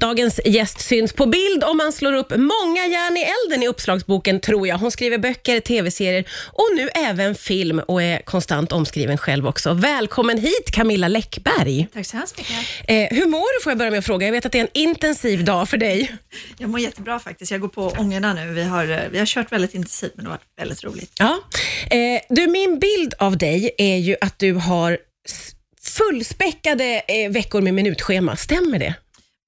Dagens gäst syns på bild om man slår upp många järn i elden i uppslagsboken, tror jag. Hon skriver böcker, tv-serier och nu även film och är konstant omskriven själv också. Välkommen hit Camilla Läckberg. Tack så hemskt mycket. Eh, hur mår du får jag börja med att fråga. Jag vet att det är en intensiv dag för dig. Jag mår jättebra faktiskt. Jag går på ångorna nu. Vi har, eh, vi har kört väldigt intensivt men det har varit väldigt roligt. Ja. Eh, du, min bild av dig är ju att du har fullspäckade eh, veckor med minutschema. Stämmer det?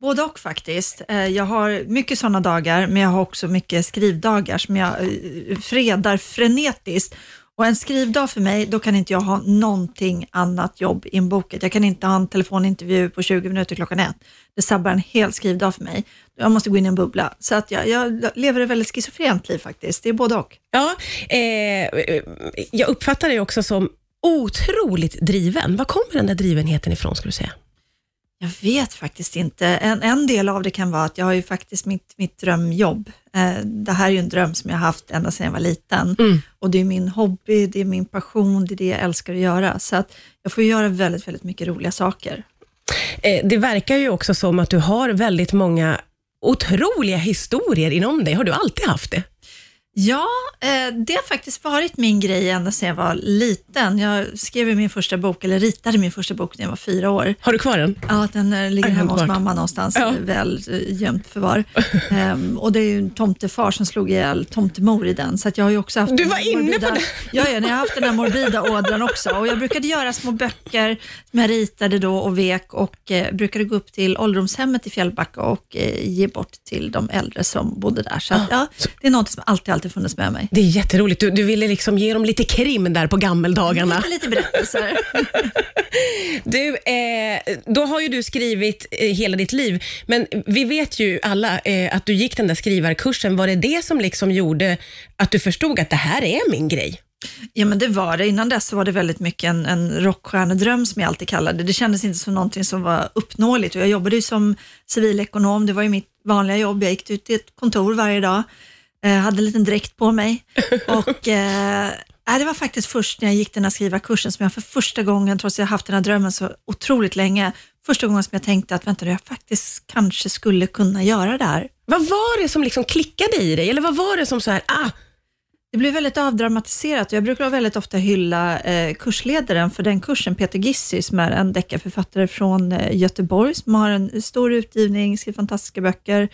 Både och faktiskt. Eh, jag har mycket sådana dagar, men jag har också mycket skrivdagar som jag eh, fredar frenetiskt. Och en skrivdag för mig, då kan inte jag ha någonting annat jobb inbokat. Jag kan inte ha en telefonintervju på 20 minuter klockan ett. Det sabbar en hel skrivdag för mig. Jag måste gå in i en bubbla. Så att jag, jag lever ett väldigt schizofrent liv faktiskt. Det är både och. Ja, eh, jag uppfattar dig också som otroligt driven. Var kommer den där drivenheten ifrån skulle du säga? Jag vet faktiskt inte. En, en del av det kan vara att jag har ju faktiskt mitt, mitt drömjobb. Eh, det här är ju en dröm som jag har haft ända sedan jag var liten. Mm. Och det är min hobby, det är min passion, det är det jag älskar att göra. Så att jag får göra väldigt, väldigt mycket roliga saker. Eh, det verkar ju också som att du har väldigt många otroliga historier inom dig. Har du alltid haft det? Ja, eh, det har faktiskt varit min grej ända sedan jag var liten. Jag skrev min första bok, eller ritade min första bok när jag var fyra år. Har du kvar den? Ja, den eh, ligger hemma hos mamma någonstans, Ja. väl eh, gömt förvar. Ehm, och det är ju en tomtefar som slog ihjäl tomtemor i den, så jag har ju också haft Du var inne på morbida, det. Ja, ja, jag har haft den här morbida ådran också. Och jag brukade göra små böcker som jag ritade då och vek och eh, brukade gå upp till ålderdomshemmet i Fjällbacka och eh, ge bort till de äldre som bodde där. Så att, ja, det är något som alltid, alltid funnits med mig. Det är jätteroligt. Du, du ville liksom ge dem lite krim där på gammeldagarna. Lite, lite berättelser. Du, eh, då har ju du skrivit eh, hela ditt liv, men vi vet ju alla eh, att du gick den där skrivarkursen. Var det det som liksom gjorde att du förstod att det här är min grej? Ja, men det var det. Innan dess var det väldigt mycket en, en rockstjärnedröm som jag alltid kallade det. Det kändes inte som någonting som var uppnåeligt jag jobbade ju som civilekonom. Det var ju mitt vanliga jobb. Jag gick ut till ett kontor varje dag, eh, hade en liten dräkt på mig och eh, nej, det var faktiskt först när jag gick den här skrivarkursen som jag för första gången, trots att jag haft den här drömmen så otroligt länge, första gången som jag tänkte att vänta jag faktiskt kanske skulle kunna göra det här. Vad var det som liksom klickade i dig? Eller vad var det som så här, ah, Det blev väldigt avdramatiserat jag brukar väldigt ofta hylla eh, kursledaren för den kursen, Peter Gissi, som är en deckarförfattare från eh, Göteborg, som har en stor utgivning, skriver fantastiska böcker.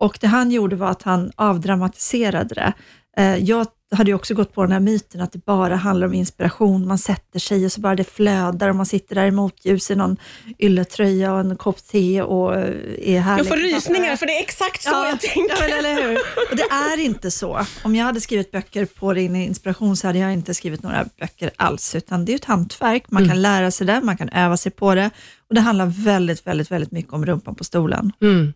Och det han gjorde var att han avdramatiserade det. Eh, jag hade ju också gått på den här myten att det bara handlar om inspiration. Man sätter sig och så bara det flödar och man sitter där i motljus i någon ylletröja och en kopp te och eh, är härlig. jag får rysningar för det är exakt så jag tänker. Ja, eller hur? Och det är inte så. Om jag hade skrivit böcker på din inspiration så hade jag inte skrivit några böcker alls, utan det är ett hantverk. Man Mm. kan lära sig det, man kan öva sig på det och det handlar väldigt, väldigt, väldigt mycket om rumpan på stolen. Mm.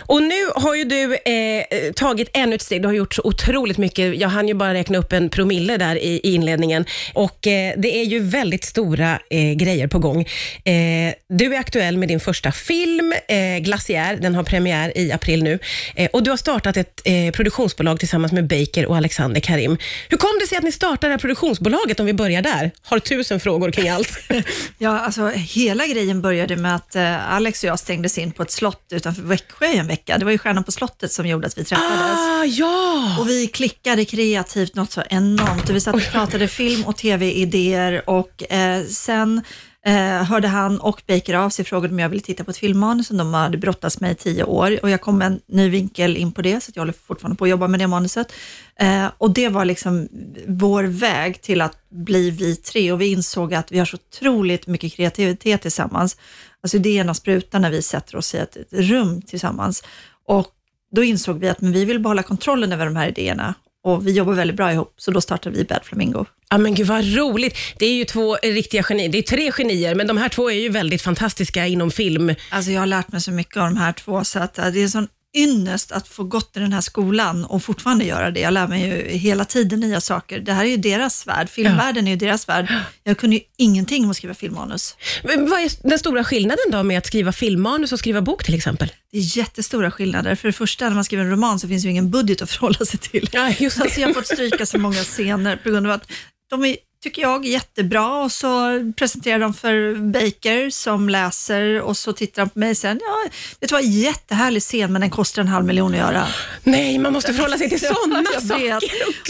Och nu har ju du eh, eh, tagit ännu ett steg. Du har gjort så otroligt mycket. Jag hann ju bara räkna upp en promille där i, i inledningen. Och eh, det är ju väldigt stora eh, grejer på gång. Eh, du är aktuell med din första film, eh, Glaciär. Den har premiär i april nu. Eh, och du har startat ett eh, produktionsbolag tillsammans med Baker och Alexander Karim. Hur kom det sig att ni startade det här produktionsbolaget, om vi börjar där? Har tusen frågor kring allt. Ja, alltså hela grejen började med att eh, Alex och jag stängdes in på ett slott utanför Växjö i en vecka. Det var ju Stjärnan på slottet som gjorde att vi träffades. ah, ja! Och vi klickade kreativt något så enormt. Vi satt och pratade film och tv-idéer och eh, sen eh, hörde han och Baker av sig och frågade om jag ville titta på ett filmmanus som de hade brottats med i tio år. Och jag kom med en ny vinkel in på det, så att jag håller fortfarande på att jobba med det manuset. Eh, och det var liksom vår väg till att bli vi tre och vi insåg att vi har så otroligt mycket kreativitet tillsammans. Alltså idéerna sprutar när vi sätter oss i ett, ett rum tillsammans. Och då insåg vi att men vi vill behålla kontrollen över de här idéerna och vi jobbar väldigt bra ihop, så då startade vi Bad Flamingo. Ja men gud vad roligt. Det är ju två riktiga genier. Det är tre genier, men de här två är ju väldigt fantastiska inom film. Alltså jag har lärt mig så mycket av de här två, så att eh, det är en sån ynnest att få gått i den här skolan och fortfarande göra det. Jag lär mig ju hela tiden nya saker. Det här är ju deras värld, filmvärlden är ju deras värld. Jag kunde ju ingenting om att skriva filmmanus. Men Vad är den stora skillnaden då med att skriva filmmanus och skriva bok till exempel? Det är jättestora skillnader. För det första, när man skriver en roman så finns ju ingen budget att förhålla sig till. Ja, just det. Alltså jag har fått stryka så många scener på grund av att de är tycker jag, jättebra och så presenterar de för Baker som läser och så tittar han på mig sen. Ja, det var en jättehärlig scen men den kostar en halv miljon att göra. Nej, man måste förhålla sig till sådana saker.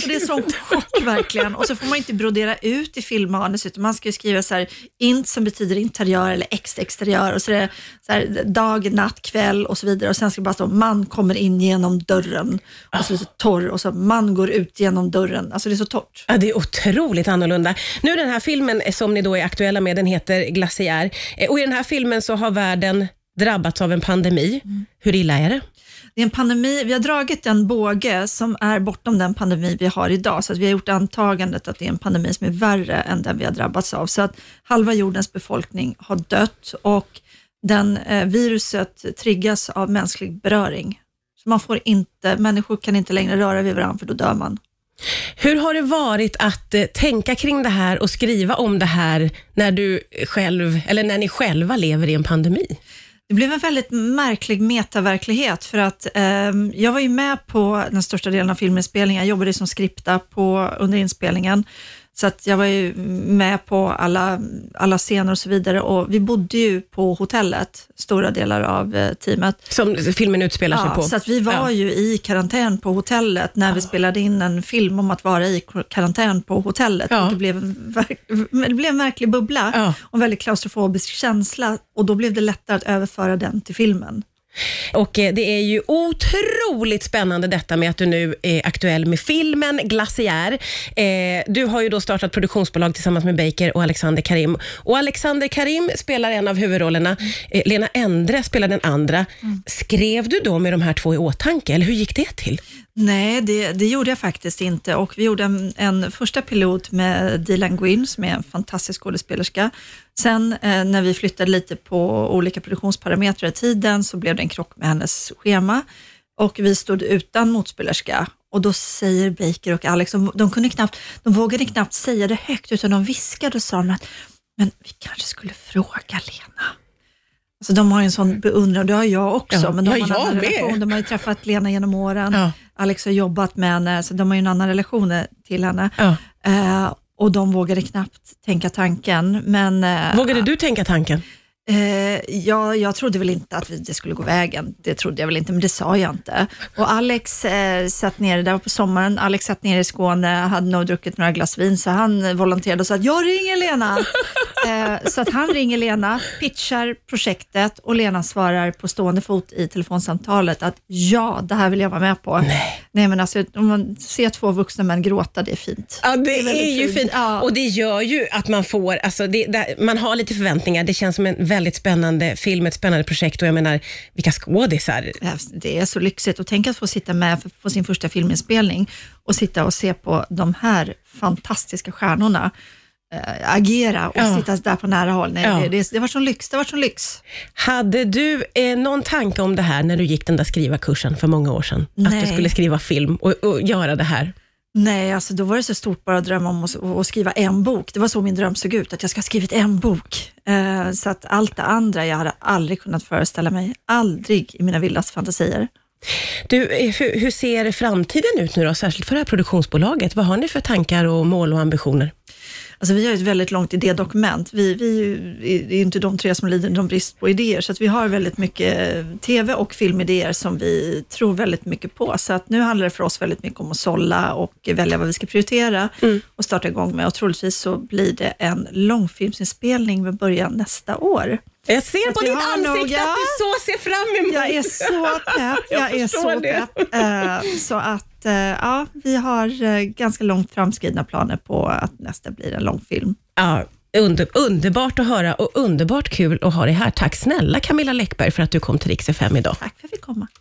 Och det är sån chock verkligen. Och så får man inte brodera ut i filmmanus utan man ska ju skriva så här, int som betyder interiör eller ex exteriör och så är det så här, dag, natt, kväll och så vidare och sen ska det bara stå man kommer in genom dörren och så lite torr och så man går ut genom dörren. Alltså det är så torrt. Ja, det är otroligt annorlunda. Nu den här filmen som ni då är aktuella med, den heter Glaciär. Eh, Och i den här filmen så har världen drabbats av en pandemi. Hur illa är det? Det är en pandemi, vi har dragit en båge som är bortom den pandemi vi har idag, så att vi har gjort antagandet att det är en pandemi som är värre än den vi har drabbats av. Så att halva jordens befolkning har dött och den eh, viruset triggas av mänsklig beröring. Så man får inte, människor kan inte längre röra vid varandra för då dör man. Hur har det varit att eh, tänka kring det här och skriva om det här när du själv, eller när ni själva lever i en pandemi? Det blev en väldigt märklig metaverklighet för att eh, jag var ju med på den största delen av filminspelningen. Jag jobbade som skripta på, under inspelningen. Så att jag var ju med på alla, alla scener och så vidare och vi bodde ju på hotellet, stora delar av eh, teamet. Som filmen utspelar sig på. så att vi var Ja. ju i karantän på hotellet när vi spelade in en film om att vara i karantän på hotellet. Ja. Det, blev det blev en märklig bubbla Ja. och en väldigt klaustrofobisk känsla och då blev det lättare att överföra den till filmen. Och eh, det är ju otroligt spännande detta med att du nu är aktuell med filmen Glaciär. Eh, du har ju då startat produktionsbolag tillsammans med Baker och Alexander Karim. Och Alexander Karim spelar en av huvudrollerna. Eh, Lena Endre spelar den andra. Skrev du då med de här två i åtanke, eller hur gick det till? Nej, det, det gjorde jag faktiskt inte och vi gjorde en, en första pilot med Dilan Gwynn som är en fantastisk skådespelerska. Sen eh, när vi flyttade lite på olika produktionsparametrar i tiden så blev det en krock med hennes schema och vi stod utan motspelerska och då säger Baker och Alex, de, de, kunde knappt, de vågade knappt säga det högt utan de viskade och sa att men vi kanske skulle fråga Lena. Alltså de har en sån beundran, det har jag också, Ja, men de ja, har en annan med. relation. De har ju träffat Lena genom åren. Ja. Alex har jobbat med henne, så de har ju en annan relation till henne. Ja. Eh, och de vågade knappt tänka tanken. Men, eh, Vågade du tänka tanken? Eh, ja, jag trodde väl inte att det skulle gå vägen. Det trodde jag väl inte, men det sa jag inte. Och Alex eh, satt ner, där på sommaren, Alex satt ner i Skåne, hade nog druckit några glas vin, så han volonterade och sa att jag ringer Lena. Eh, så att han ringer Lena, pitchar projektet och Lena svarar på stående fot i telefonsamtalet att ja, det här vill jag vara med på. Nej, Nej men alltså om man ser två vuxna män gråta, det är fint. Ja, det, är är, ju fint. fint. Ja. Och det gör ju att man får, alltså det, det, man har lite förväntningar. Det känns som en väldigt spännande film, ett spännande projekt och jag menar, vilka skådisar. Ja, Det är så lyxigt och tänk att få sitta med på sin första filminspelning och sitta och se på de här fantastiska stjärnorna äh, agera och Ja. sitta där på nära håll. Nej, Ja. det, det, det var sån lyx. Det var sån lyx. Hade du eh, någon tanke om det här när du gick den där skrivarkursen för många år sedan? Att Nej. du skulle skriva film och, och göra det här? Nej, alltså då var det så stort bara att drömma om att, att skriva en bok. Det var så min dröm såg ut, att jag ska ha skrivit en bok. Eh, så att allt det andra, jag hade aldrig kunnat föreställa mig. Aldrig i mina vildaste fantasier. Du, eh, hur, hur ser framtiden ut nu då, särskilt för det här produktionsbolaget? Vad har ni för tankar och mål och ambitioner? Alltså vi har ett väldigt långt idédokument. Vi, vi är inte de tre som lider någon brist på idéer, så att vi har väldigt mycket tv och filmidéer som vi tror väldigt mycket på. Så att nu handlar det för oss väldigt mycket om att sålla och välja vad vi ska prioritera och starta igång med. Och troligtvis så blir det en långfilmsinspelning med början nästa år. Jag ser på vi ditt ansikte nog- att du så ser fram emot. Jag är så pepp. Jag Jag är så det. pepp. Eh, Så att eh, ja, vi har eh, ganska långt framskridna planer på att nästa blir en långfilm. Ja, under, underbart att höra och underbart kul att ha dig här. Tack snälla Camilla Läckberg för att du kom till Rix FM idag. Tack för att vi fick komma.